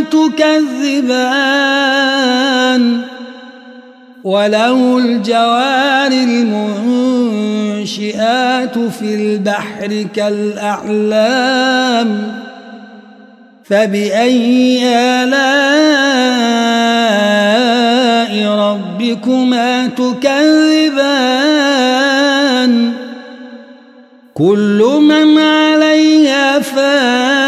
تكذبان. وله الجوار المنشئات في البحر كالأعلام. فبأي آلاء ربكما تكذبان؟ كل من عليها فان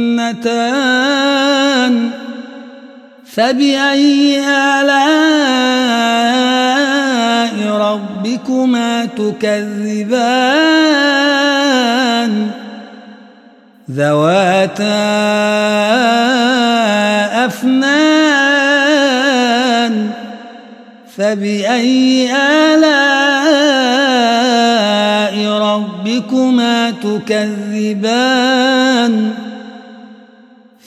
جنتان فبأي آلاء ربكما تكذبان ذواتا أفنان فبأي آلاء ربكما تكذبان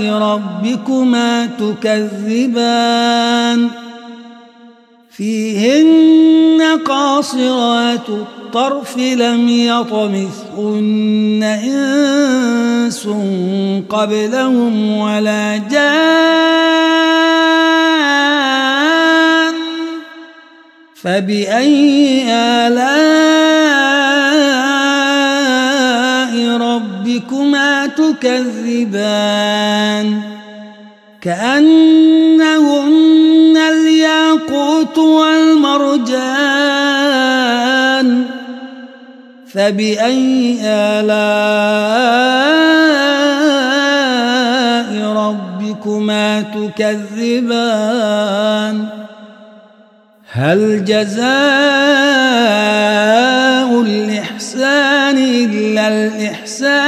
ربكما تكذبان فيهن قاصرات الطرف لم يطمثهن إنس قبلهم ولا جان فبأي آلاء ربكما تكذبان كأنهن الياقوت والمرجان فبأي آلاء ربكما تكذبان هل جزاء الإحسان إلا الإحسان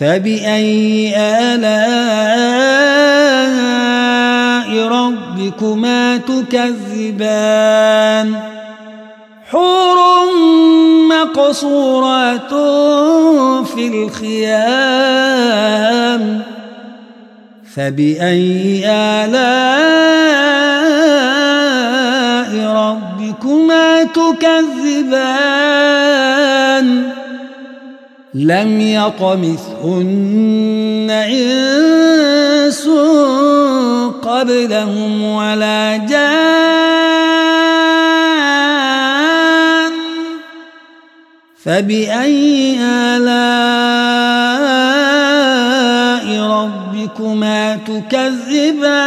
فبأي آلاء ربكما تكذبان؟ حور مقصورات في الخيام. فبأي آلاء ربكما تكذبان؟ لم يطمثهن إنس قبلهم ولا جان. فبأي آلاء ربكما تكذبان؟